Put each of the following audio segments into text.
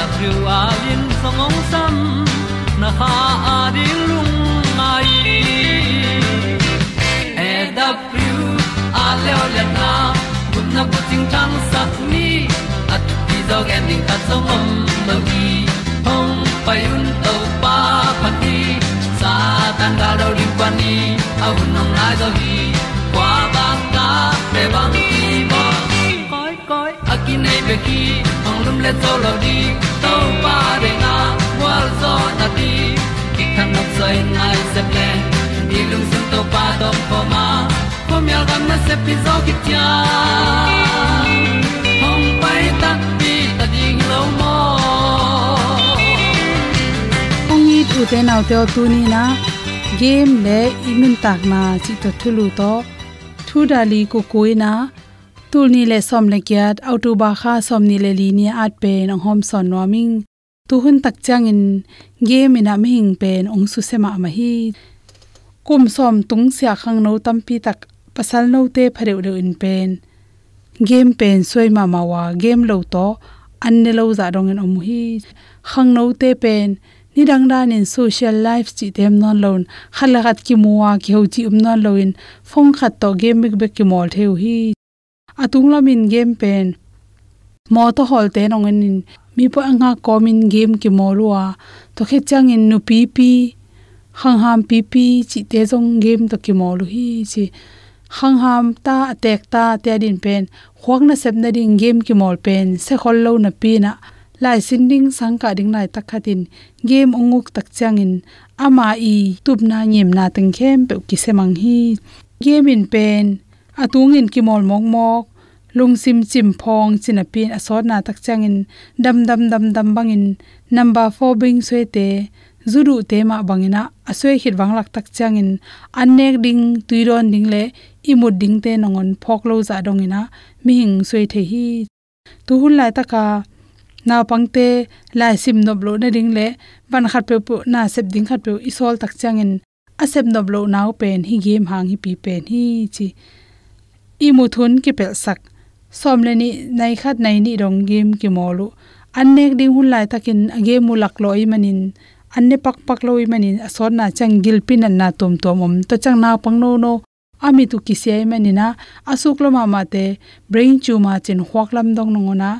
ti thru a lin song om sam na ha a di lung mai e da thru a le o le na kun na ko ting tang sat ni at ti dog ending ta song om lo gi hong pai un to pa pa ti sa tan ga do ri pa ni. A un nong lai do gi kwa ba ta pe bang ki nei pe ki ong lum le to lo di to pa de na wa zo na di ki kan nok sai nai se ple ni lung sun to pa do po ma. Po mi al gam na se pi zo ki tia hong pai ta pi ta ding lo mo ong i tu te nau te tu ni na? Game le imun tak na chi to thulu to. Thu dali ko koina tul ni le som le kyat auto ba kha som ni le li ni at pe nong hom son noming tu hun tak chang in game ina mi hing pen ong su sema ma hi kum som tung sia khang no tam pi tak pasal no te phareu de in pen. Game pen soi ma ma wa game lo to, an ne lo za dong en om hi khang no te pen, ni dang dan in social life chi tem non lon khat ki muwa ki ho chi um non loin phong khat to game big big ki mol theu hi atung lamin game pen. Mo to hol te nong in mi po anga komin game ki mo molwa to khe chang in nu pi pi hang ham pi pi chi te jong game to ki mo lu hi chi. Hang ham ta, tek ta te din pen. Khwang na sep na ding game ki mol pen. Se khol lo na pi na lai sin ding sang ka ding lai takhatin. Game onguk tak chang in ama i tup na nyem na teng khem pe ki se mang hi. Game in pen. Atung in ki mol mok mok lungsim chim phong chinapin asot na tak changin dam dam dam dam bangin number 4 bing soite zuru te ma bangina asoi hit wanglak tak changin annek ding tuiron ding le imut ding te nongon phok lo za dongina mi soi the hi tu hun lai taka na pangte lai sim nob lo na ding le ban khat pe pu na sep ding khat pe isol tak changin asep nob lo naw pen hi game hang hi pi pen hi chi i ki pel sak som le ni nai khat nai ni rong game ki molu annek ding hun lai takin age mu lak loi manin anne pak pak loi manin asor na chang gil pin na tom tom om to chang na pang no no ami tu ki se manina asuk lo ma ma te brain chu ma chin hwak lam dong no na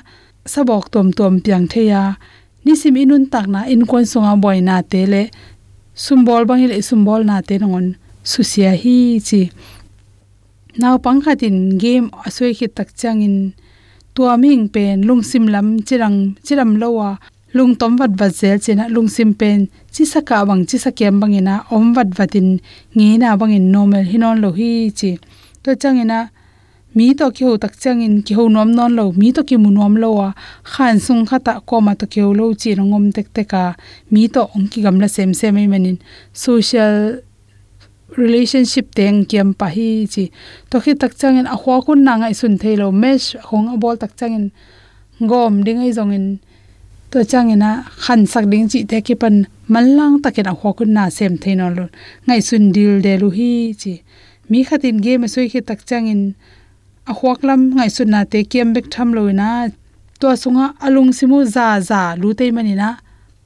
sabok tom tom piang theya nisim inun tak na in kon songa boy na te le sumbol bang ile sumbol na te ngon susia hi chi naw pangkhatin game asoi khit tak changin. Tua ming pen lungsim lam chirang, chiram lowa. Lung tom wat wat zel chena lung sim pen. Chi saka bang chi sakem bangina om wat watin. Nge na bangin normal hinon lo hi chi. To changina mi to ki ho tak changin ki ho nom non lo, mi to ki mu nom lo wa khan sung khata ko ma to ki ho lo chi rongom tek teka. Mi to ong ki gamla sem sem mai manin social relationship teng kiam pa hi chi. To khi tak changin a khwa kun na ngai sun thelo mesh khong a bol tak changin gom ding ai zongin. To changina khan sak ding chi te ki pan mallang takin a khwa kun na sem theino lo. Ngai sun dil de lu hi chi. Mi khatin ge ma soi khi tak changin a khwaklam ngai sun na te kiam bek tham lo na to sunga alung simu za za lu te mani na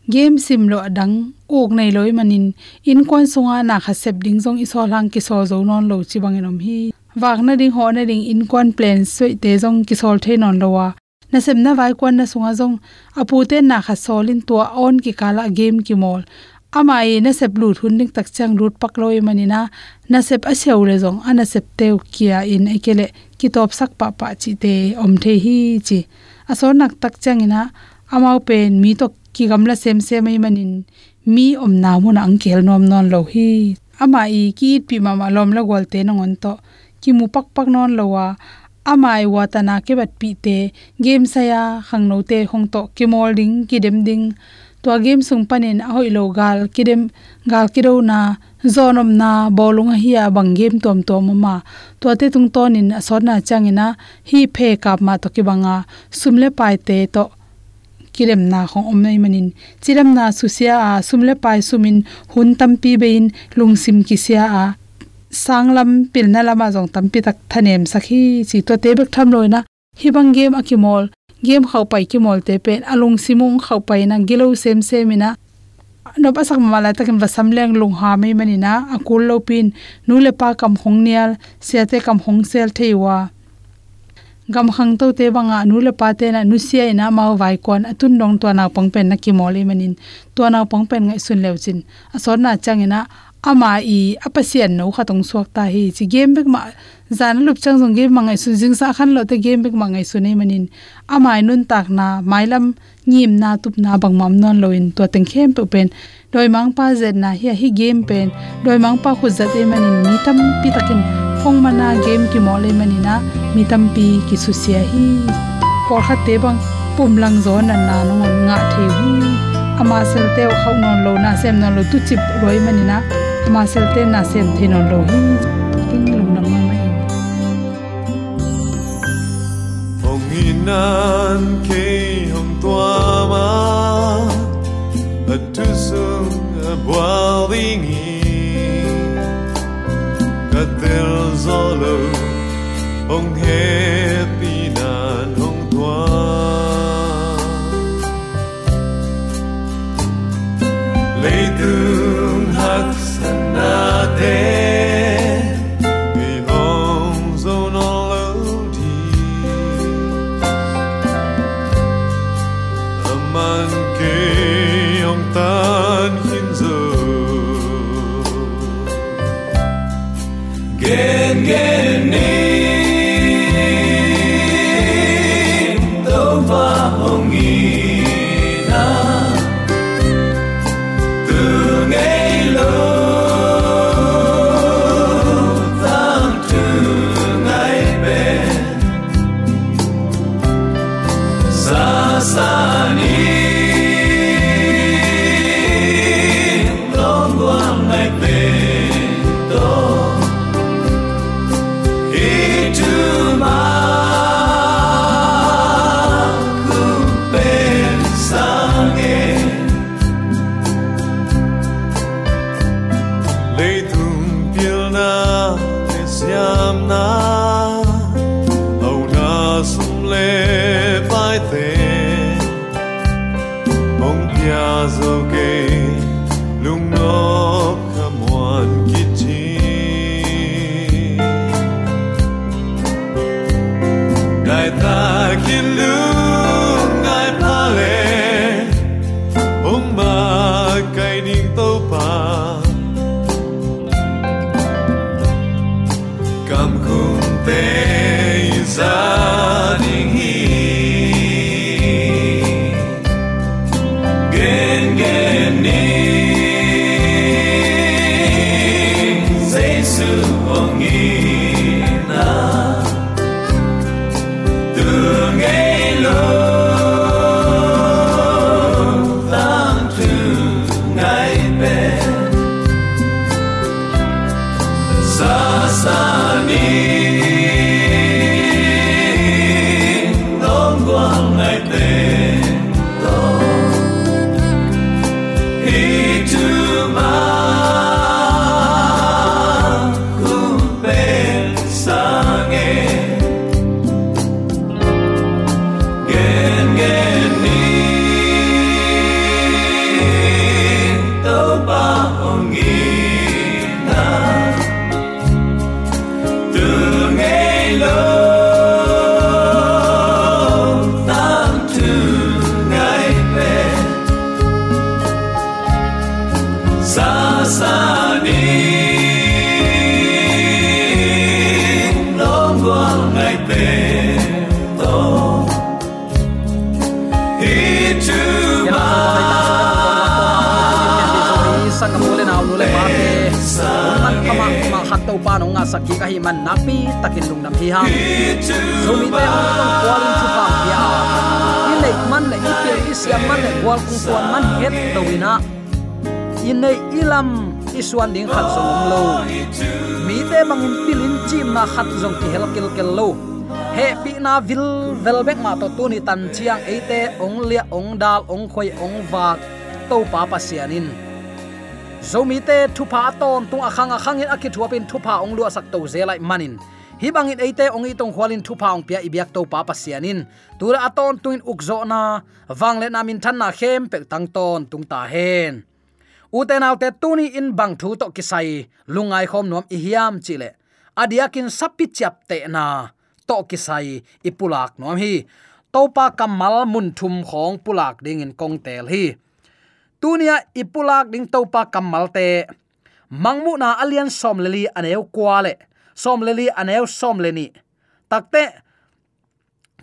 game sim lo adang, ok nei loi manin. In kon sunga na kha sep ding jong i so lang ki so zo non lo chi bang enom hi. Wak na ding ho na ding in kon plan soi te jong ki sol the non lo wa. Na sem na vai kon na sunga jong apu te na kha solin to on ki kala game ki mol. Ama e na sep lu thun ding tak chang rut pak loi manina na sep a seu le jong ana sep te kia in ekele ki top sak pa pa chi te om the hi chi. Aso nak tak changina amau pen mi to ki gamla sem se mai manin. Mi om na mun ang khel nom non lo hi. Ama i ki pi ma ma lom la gol te nong to. Ki mu pak pak non lo wa. Amai watana ke bat pi te. Game saya khang no te hong to. Ki molding ki dem ding. To game sung panin a hoi lo gal, ki dem, gal ki ro na. Zonom na, bolung hi a bang game tom tom ma to te tung tonin asot na changina hi phe kap ma to ki banga. Sumle pai te to kirem na khong om nei manin. Chiram na susia a sumle pai sumin hun tampi bein lungsim ki sia a sanglam pilna lama jong tampi tak thanem sakhi. Chi to te bek tham loina hibang game akimol, game khau pai ki mol te pen alung simung khau pai na gilo sem semina no pa sak mala takin va samleng lung ha mai manina. Akul lo pin, nu le pa kam hong nial se te kam hong sel theiwa gam khang to te banga nu le pa te na nu sia ina mau vai kon atun dong to na pang pen na ki mole manin. To na pang pen ngai sun lew chin. Asor na changina ama i apasian no khatong suak ta hi. Chi game bek ma zan lup chang jong game mangai sun jing sa khan lo te game bek mangai sun nei manin. Amai nun tak na mailam nyim na tup na bang mam non lo in. To teng khem pe pen. Doi mang pa zen na hi hi game pen. Doi mang pa khu zat e manin. Mi tam pi takin phong mana game ki mole manina mi tam pi ki su sia hi. Por kha te bang pum lang zo na na no nga the hu ama sel te khau non lo na sem non lo tu chip roi manina ama sel te na sem the non lo hi. King lum nam ma mai hong inan ke hong tua ma. A tu sung, a boiling katel zolo hong happy nan hong tua lấy tương hắc na te sa ni lo quang ngày về to hi tu ma sang ka mole naw nu le ma te man kama ma khat to pa no nga sakki ka hi man na pi takin lung nam hi ha zo mi te ong tong kwalin chu pa ya in le man le ipil isya man le kwal kung kwan man het to wina in nei ilam, iswan ding khat song lo. Mi te mangin pilin chim na khat zong ki hel kel kel lo. He pi na vil velbek ma to tu ni tan chiang eite ong lia ong dal, ong khoi ong wak to pa pa sianin zomi te thupa ton tung akhang akhang in akhi thuapin thupa ong lua sak to zelai manin hi bangin eite ong itong khwalin thupa ong pia ibyak to pa pasianin tura aton tuin ukzo na wangle namin than na khem pe tang ton tung ta hen utenal te tuni in bang thu to kisai, lungai khom nom i hiam chile adiakin sapi chap te na, to kisai ipulak nom hi. Topa kamal mun thum khong pulak ding in kong tel hi. Tunia ipulak ding topa kamal te. Mangmu na alian som leli aneu kwale som leli aneu som leni takte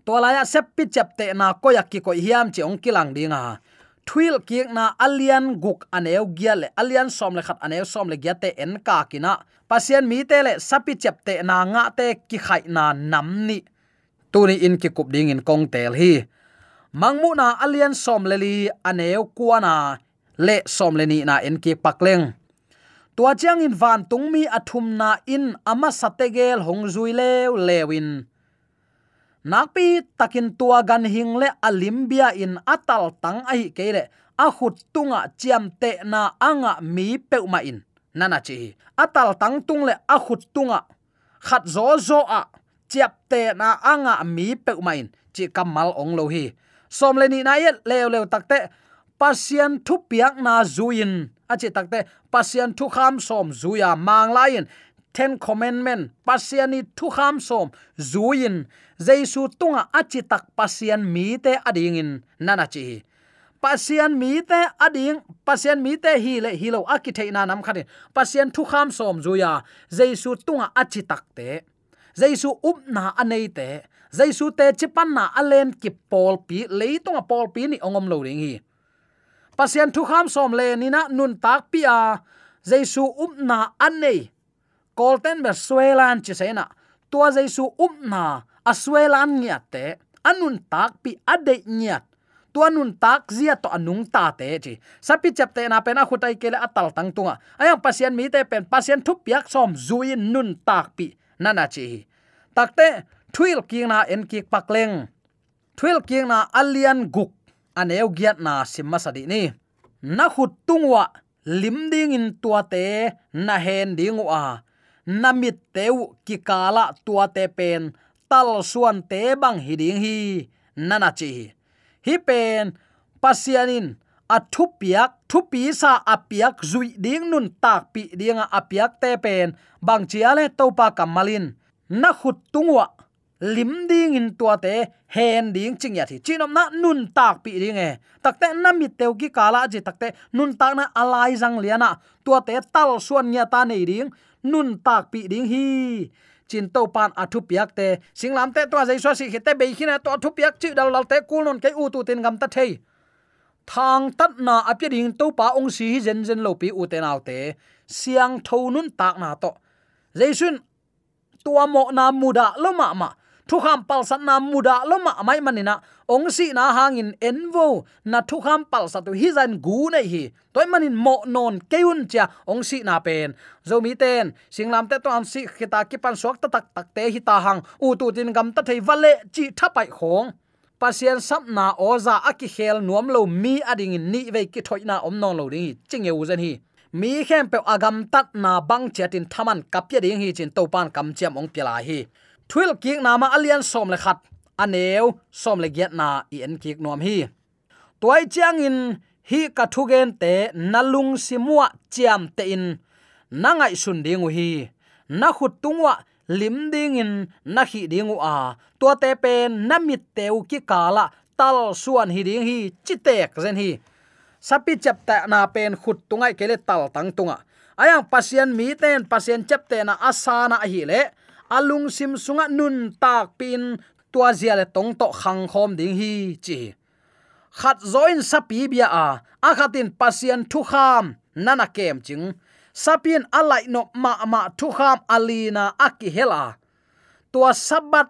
tolaya seppi chapte na koyak ki ko hiam chi ong kilang dinga thuil kiek na alian guk aneu giale alian som le khat aneu som le giate en ka kina. Pasien mi te le sapi chapte na nga te ki khai na nam ni. Tuni in ki kup ding in kong tel hi. Mangmu na alian som leli aneu kuana le som le ni na en ki pakleng tua chiang in van tung mi athum na in ama sategel hong zui lew lewin nakpi takin tua gan hingle alimbia in atal tang ai kele a khut tunga chiam te na anga mi peuma in. Nana chi. Atal tang tung le a khut tunga. Khat zo zo a. Chiap te na anga mi peuma in. Chi kamal ong lo hi. Som le ni na yet, leo leo takte pasian thu piak na zuin achi takte pasian thu kham som zuya mang lain ten commandment, pasiani thu kham som zuin jaisu tunga achi tak pasian mi te ading in nana chi. Pasian mi te ading, pasian mi te hi le hi lo akithei na nam khatin pasian thu kham som, zuya, jaisu tunga achi tak te, jaisu up na anei te, jaisu te chipan na alen ki pol pi leitonga pol pi ni ongom lo ring hi. Pasian thu kham som le ni na nun tak pi a, jaisu up na anei kolten ber suelan chi sena tua jaisu up na aswelan ngiate anun tak pi ade ngiat tuanun tak zia to anung ta te chi sapi chap te na pena a khutai kele atal tang tunga. Ayam pasien mi te pen pasien thu piak som zuin nun tak pi nana chi takte thuil king na en ki pakleng. Thuil king na alian guk. Aneu giat na simma sadi ni. Na khut tungwa lim ding in tua te na hen ding wa namit teu ki kala tua te pen, tal suan te bang hiding hi nana chi hi pen, pasianin a thu piak pi sa apiak zui ding nun tak pi dinga apiak te pen, bang chia topa kamalin. Na khut tungwa, lim ding in tua te, hen ding ching ya thi. Chinom na nun tak pi ding e. Takte na mi teu ki kala ji takte nun tak na alai jang liana. Tua te tal suan nya ta nei ding nun tak pi ding hi. Chin to pan athu piak te. Singlam te to jai so si khite be khina to athu piak chi dal lal te kul non ke u tu tin gam ta thei. Thang tat na apya ding to pa ong si zen zen lo pi u te nau te. Siang tho nun tak na to. Jaisun tua mo na muda lo ma ma thu kham pal sat na muda lo ma mai manina. Ong si na hangin envo. Na thu kham pal sat tu hi zan gu nei hi. Toy manin mo non keun cha ong si na pen. Zo mi ten. Singlam te to am si khita ki pan suak ta tak tak te hi ta hang. U tu tin gam ta thei vale chi thapai khong. Pasien sap na oza aki khel nuam lo mi ading ni ve ki thoi na om non lo ding ching ye uzan hi. Mi khem pe agam tat na bang chatin thaman kapya ding hi chin topan kam chiam ong pela hi thuil ki na ma alian som le khat aneu som le giat na i en ki nom hi toy chiang in hi ka thugen te nalung simua chiam te in. Nangai sun ding hi na khut tungwa lim ding in na hi ding a to te pen na namit teu ki kala tal suan hi ding hi chitek zen hi sapi chap ta na pen khut tungai kele tal tang tunga ayang pasien mi ten pasien chap te na asana hi le alung sim sunga nun tak pin, tua zia le tong to khang khom ding hi, chi. Khat zoin sapi bia a a khatin pasien thu kham, nana kem ching. Sapien alai no ma ma thu kham alina aki hela. Tua sabat,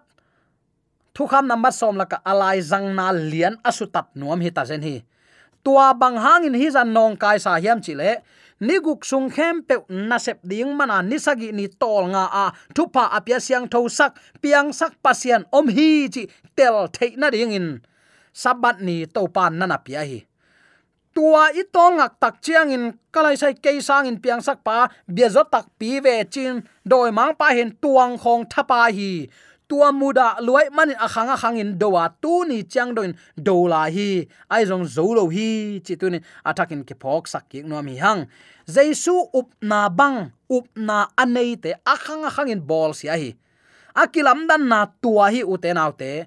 thu kham number som laka alai zang na lian asutat nuam hi ta zen hi. Tua bang hangin hi zan nong kai sa hiam chile ni guk sung khem pe na sep ding mana ni sagi ni tol nga a. Thupa apia siang tho sak, piang sak pasian om hi chi tel thei na ding in. Sabat ni to pan na na pia hi. Tua i to ngak tak chiang in, kalai sai ke sang in piang sak pa, bia zo tak pi ve chin, doi mang pa hen tuang khong thapa hi. Tua muda luai á khăng in dowa tu ni chang doin dola hi. Ai zong zolo hi chi tu ni. Atakin ke phok sak ki no mi hang jaisu upna bang upna anei te akhang akhang in bol sia hi akilam dan na tua hi uten autte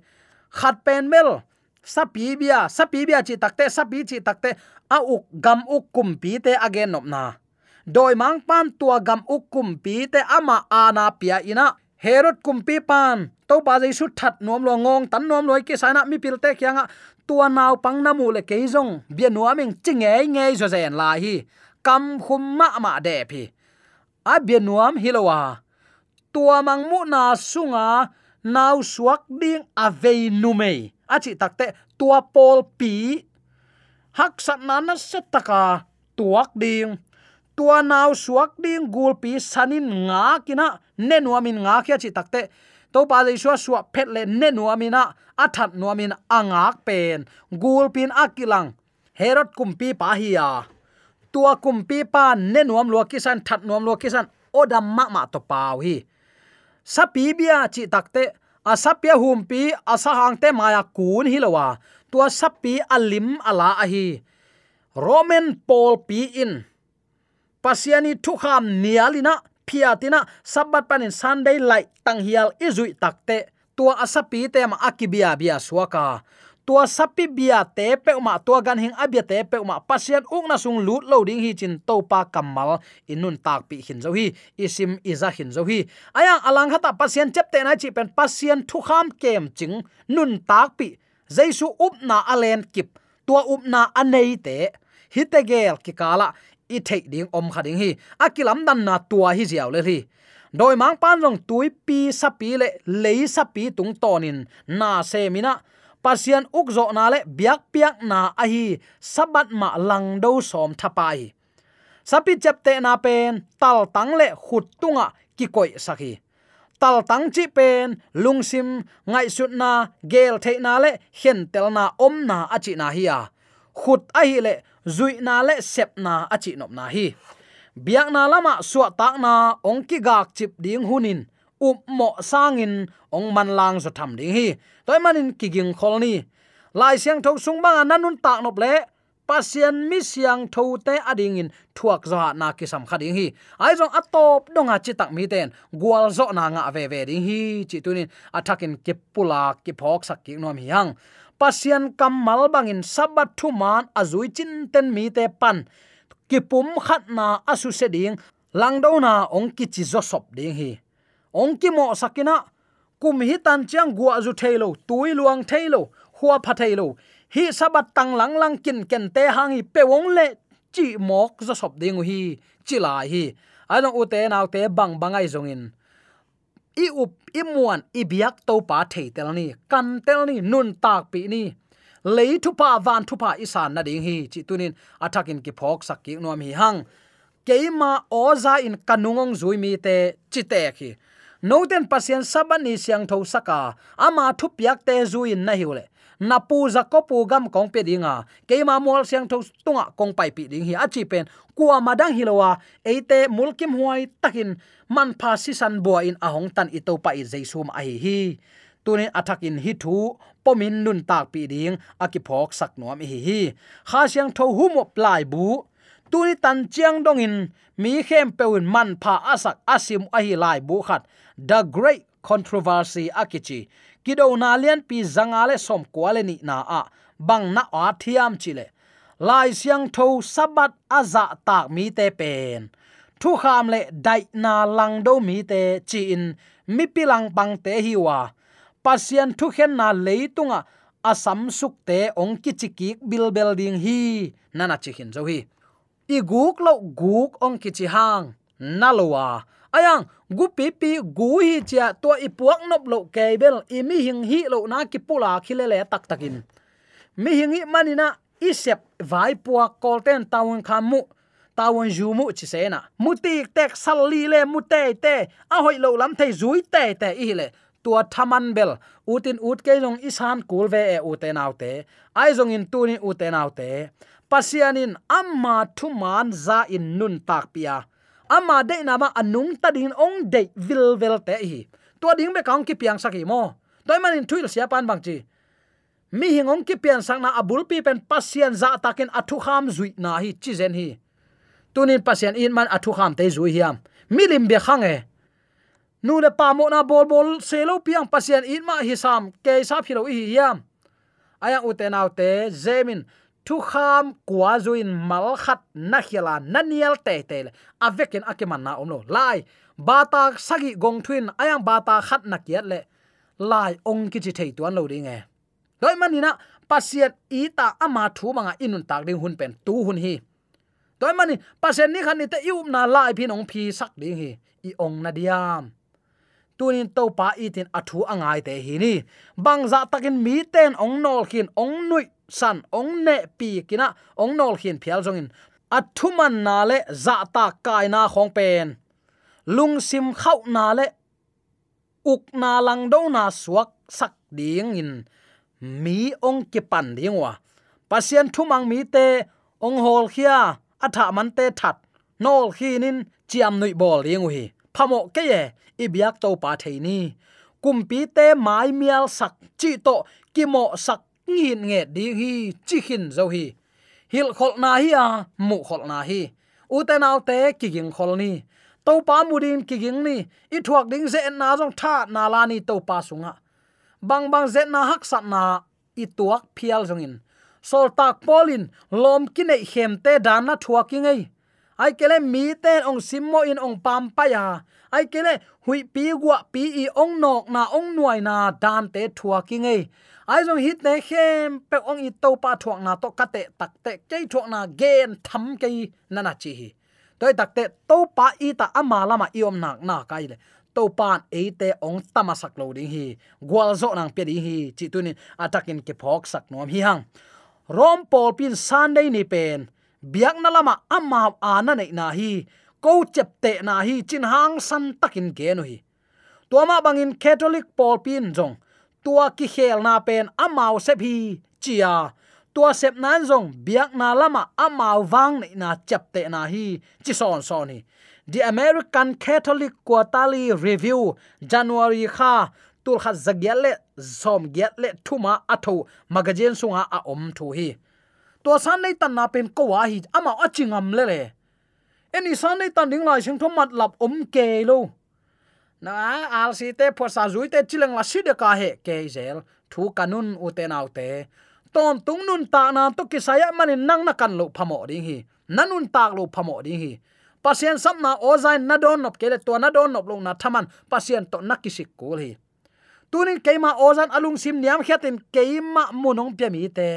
khat pen mel, sapi bia sapi bia chi takte sapi chi takte a uk gam uk kum pi te again nop na. Doi mang pan tua gam uk kum pi te ama ana pia ina. Herod kumpi pan to ba jai su that nom lo ngong, tan nom loi ke sana mi pil te kyanga tua naw pang namu le keizong, bia nuaming chingei ngei zo zen la hi kam khum ma ma de phi. A bia hilowa tua mang mu na sunga, nau suak ding avei nume achi takte tua pol pi. Hak sat na na setaka tuak ding. Tua nau suak ding gul pi sanin nga kina ne nuamin nga kya chi takte to pa le suwa suwa phet le ne nuamina athat nuamin angak pen. Gul pin akilang herot kumpi pa hiya tua kumpi pa ne nuam lo kisan that nuam lo kisan, odam ma ma to pau hi. Sapi bia chi takte asapia humpi asahang te maya kun hilowa tua sapi alim ala ahi roman paul pi in. Pasiani thukham nialina phiatina sabat panin sunday light tanghial izui takte tua asapi te akibia bia suaka tua sapi bia te pe ma tua gan hing abia te pe ma pasien ung na sung lut loading hi chin to pa kamal. Inun tak pi hin zo hi, isim iza hin zo hi. Aya, alang hata pasien chep te na chi pen pasien thu kham kem ching. Nun tak pi, jaisu up na alen kip. Tua up na anei te. Hitegel ki kala, i thei ding om kha ding hi. Akilam dan na tua hi jiaw le hi doi mang pan rong tui pi sa le, lei sapi tung tonin. Na se mina pasian ukzo na le biak piak na a hi sabat ma lang do som thapai sapi chapte na pen, tal tang le khut tunga ki koi sakhi tal tang chi pen lungsim ngai sut na, gel the na le hen tel na om na achi na hi a. Khut a hi le zui na le sep na achi nop na hi. Biak na lama suwa tak na ong ki gak chip ding hunin up mo sangin ong man lang zo tham ding hi. Toy manin kiging kholni lai siang thau sung bang à, nanun tak nop le pasien mi siang tho te ading in thuak zo na ki sam khading hi. Ai jong atop a à chi tak mi ten gwal zo na nga ve ve ding hi chi tunin athakin ke pula ki phok sak ki nom hi hang pasian kamal bangin sabat thu man azui chin ten mi te pan. Ki pum khat na asu se ding lang do na ong ki chi zo sop ding hi ong ki mo sakina kum hi tan chiang gua zu thailo tui luang thailo huwa pha thailo hi sabat tang lang lang kin ken te hang hi pe wong le, chi mok zo sop ding hi, chi lai hi. Anong u te naw te bang bangai zongin i up, i muan, i biak to pa thei tel ni, kan tel ni, nun tak pi ni. Lei thu pa, van thu pa isan na ding hi, chi tunin athakin ki phok sak ki nom hi hang. Keima oza in kanungong zui mi te, chi te khi noten pasien sabani siang tho saka. Ama thu piak te zuin na hiule. Na pu za ko pu gam kong pe dinga. Keima mol siang tho tunga kong pai pi ding hi. Achi pen kwa madang hilowa. Eite mulkim huai takin man pha si san bua in ahong tan ito pa i jaisum a hi hi. Tunin athakin hi thu, pomin nun tak pi ding akiphok sak nuam hi hi. Kha siang tho humo plai bu tuni tan chiang dong in mi khem peun man pha asak asim ahi lai bu khat. The great controversy akichi kido na lian pi Zangale, som kwale ni na a. Bang na a thiam chile lai siang tho sabat aza tak mi te pen. Thu kham le dai na lang do mi te chi in mi pilang bang te hi wa. Pasien thu khen na leitunga asam suk te ong ki chiki bil building hi. Nana chi hin zo hi i guk lo guk ong ki chi hang. Nalowa ayang, gu pi pi gu hi cha to i puak nop lo ke bel i mi hing hi lo na ki pula khile le tak takin. Mi hing hi manina i sep vai puak kolten tawon khamu tawon jumu chi se na. Muti tek salli le mute te a hoi lo lam thei zui te te i le. Tua thaman bel utin ut ke long isan kul ve e ute naute ai zong in tu ni ute naute pasianin amma thuman za in nun tak pia. Amma de na ma anung ta din ong de vil vel te hi. To ding be kaung ki piang saki mo. Toy man in thuil sia pan bang chi. Mi hingong ki pian sang na abul pi pen pasian za takin athu kham zui na hi chi zen hi. Tunin pasian in man athu kham te zui hiam. Milim be khange nu le pa mo na bol bol se lo piang pasian in ma hi sam ke sa philo hi hiam. Aya utenaute zemin thu kham kwa zuin mal khat na khila nanial te te avekin akiman na omlo lai, bata sagi gong thuin ayang bata khat na kiat le. Lai, ong ki chi thei tuan lo ding e. Doi manina pasiat ita ama thu manga inun tak ding hun pen tu hun hi. Doi mani pasiat ni khan ni te yum na lai phi nong phi sak ding hi. I ong na diam. Tunin to pa itin athu angai te hi ni. Bangza takin mi ten ong nol khin ong nui san ong ne pi kina ong nol hin phial jongin athuman na le za ta kai na khong pen. Lung sim khau na le uk na lang do na suak sak ding in. Mi ong ki pan ding wa. Pasien thumang mi te ong hol khia atha man te that. Nol khinin chiam nui bol ding hi phamo ke ye ibyak to pa theini kumpi te mai mial sak chi to kimo sak ngin nge di hi chi khin zo hi. Hil khol na hi a, mu khol na hi. U te nau te ki ging khol ni. To pa mudin ki ging ni. I thuak ding ze na jong tha na la ni to pa sunga. Bang bang ze na hak sat na, i tuak phial jong in. Sol tak polin lom ki nei hem te dan na thuak ki ngai ai kele mi ten ong simmo in ong pam pa ya ai kele hui pi gwa pi i ong nok na ong nuai na dan te thua ki ngei ai jong hit ne khem pe ong i to pa thuak na to kate tak te ke thuak na gen tham ke na na chi hi. Toy tak te to pa i ta ama lama i om nak na kai le to pan e te ong tamasak lo ding hi. Gwal zo nang pe ding hi, chi tunin atakin ke phok sak nom hi hang rom pol pin sunday ni pen biak na lama ama ana nei na hi. Ko chep te na hi chin hang san takin ke no hi. Tuama bangin catholic paul pin jong tua ki khel na pen amao se hi, chia. Tua sep nan jong biak na lama amau wang nei na chep te na hi, chi son son ni the american catholic quarterly review, january kha, tul kha zagyale zom som gyat le thuma atho magazine sunga a om thu hi to san nei tan na pen ko wa hi ama achingam le le eni san nei tan ding lai sing thom mat lap om ke lo na al si te pho sa zui te chilang la si de ka he ke zel thu kanun u te nau te ton tung nun ta na to ki saya manin nang na kan lo phamo ding hi nanun tak lo phamo ding hi pasien samna ozai na don nop kele to na don nop lo na thaman pasien to nakisik kul hi tunin keima ozan alung sim niam khiatin keima munong pe mi te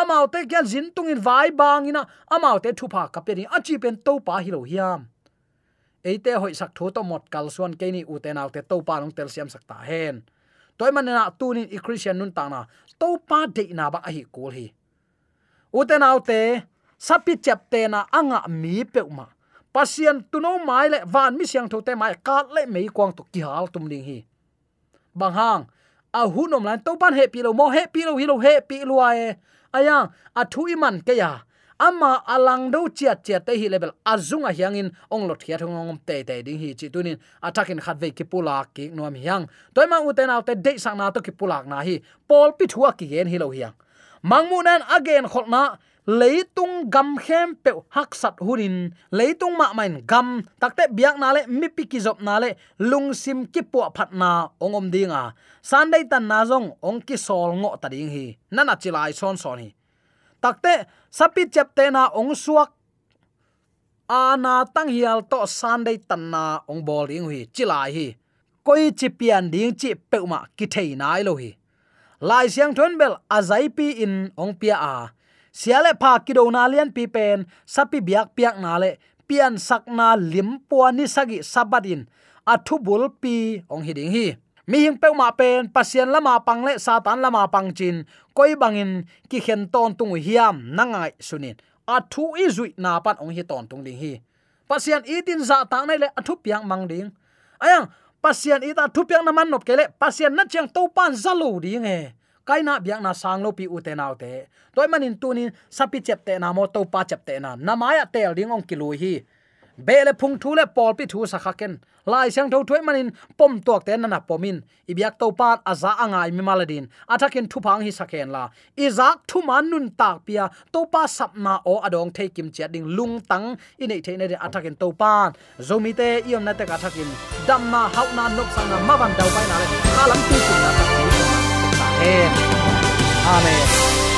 amau te kyan zin tungin vai bang ina amau te thupa kapeni achi pen to pa hilo hiam. Eite hoi sak tho to mot kal suan ke ni u te naw te to pa nong tel siam sak ta hen. Toy man na ni i christian nun ta na to pa de na ba hi kul hi. U te naw te, sapi chap te na anga mi pe ma pasien tuno mai le van mi siang tho te mai ka le mei kwang to ki hal tum ding hi. Bang hang, a hunom lan to pan he pi lo mo, he pi lo hi lo, he pi lo ai e aya athu iman ke ya. Ama alang do chiat chiat te hi level. Azunga hiangin ong lot khia thong ngom te te ding hi chi tunin atakin khat ve ki pula ki nom hiang. Toima uten autte de sang na to ki pulak na hi. Pol pi thua ki gen hi lo hiang mangmunan again kholna, leitung gam khem pe hak sat hurin, leitung ma main gam, takte biak na le mi piki ki zop na le lung ki po phatna ongom dinga. Sunday tan na zong, ong ki sol ngo ta ding hi. Nana chilai son son hi. Takte, sapi chepte na ong suak ana tang hial to sunday tan na ong bol ding hi, chilai hi. Koi chi pian ding chi pe ma ki thei nai lo hi lai siang thon bel azai pi in ong pia a. Siale pha kido na lian pi pen sapi biak piak na le, pian sak na lim puani sagi sabadin athu bul pi ong hiding hi. Mi hing pe ma pen, pasien lama pang le satan lama pang chin, koi bangin ki khen ton tung hiam nangai sunin athu i zui na pan ong hi ton tung ding hi. Pasien itin za ta nai le athu piang mang ding. Ayang pasien ita thu piang na man nop kele. Pasien na chiang to pan zalo ding e kaina biak na sang lo pi uten out te. Toy manin tunin sapi chep te na mo to pa chep te na. Namaya tel ding ong kilui hi bele phung thu le pol pi thu sa khaken lai sang tho thoi manin, pom tok te nana pomin. Ibyak to pat, aza angai mi maladin. Athakin thu phang hi sakhen la. Izak thu man nun tak pia to pa sap na o adong thei kim che ding lung tang. Inei thei ne athakin to pan zomi te, iom na te ka thakin damma hau na nok sang na mawan dau pai na le. Alam tu kun na ta amen.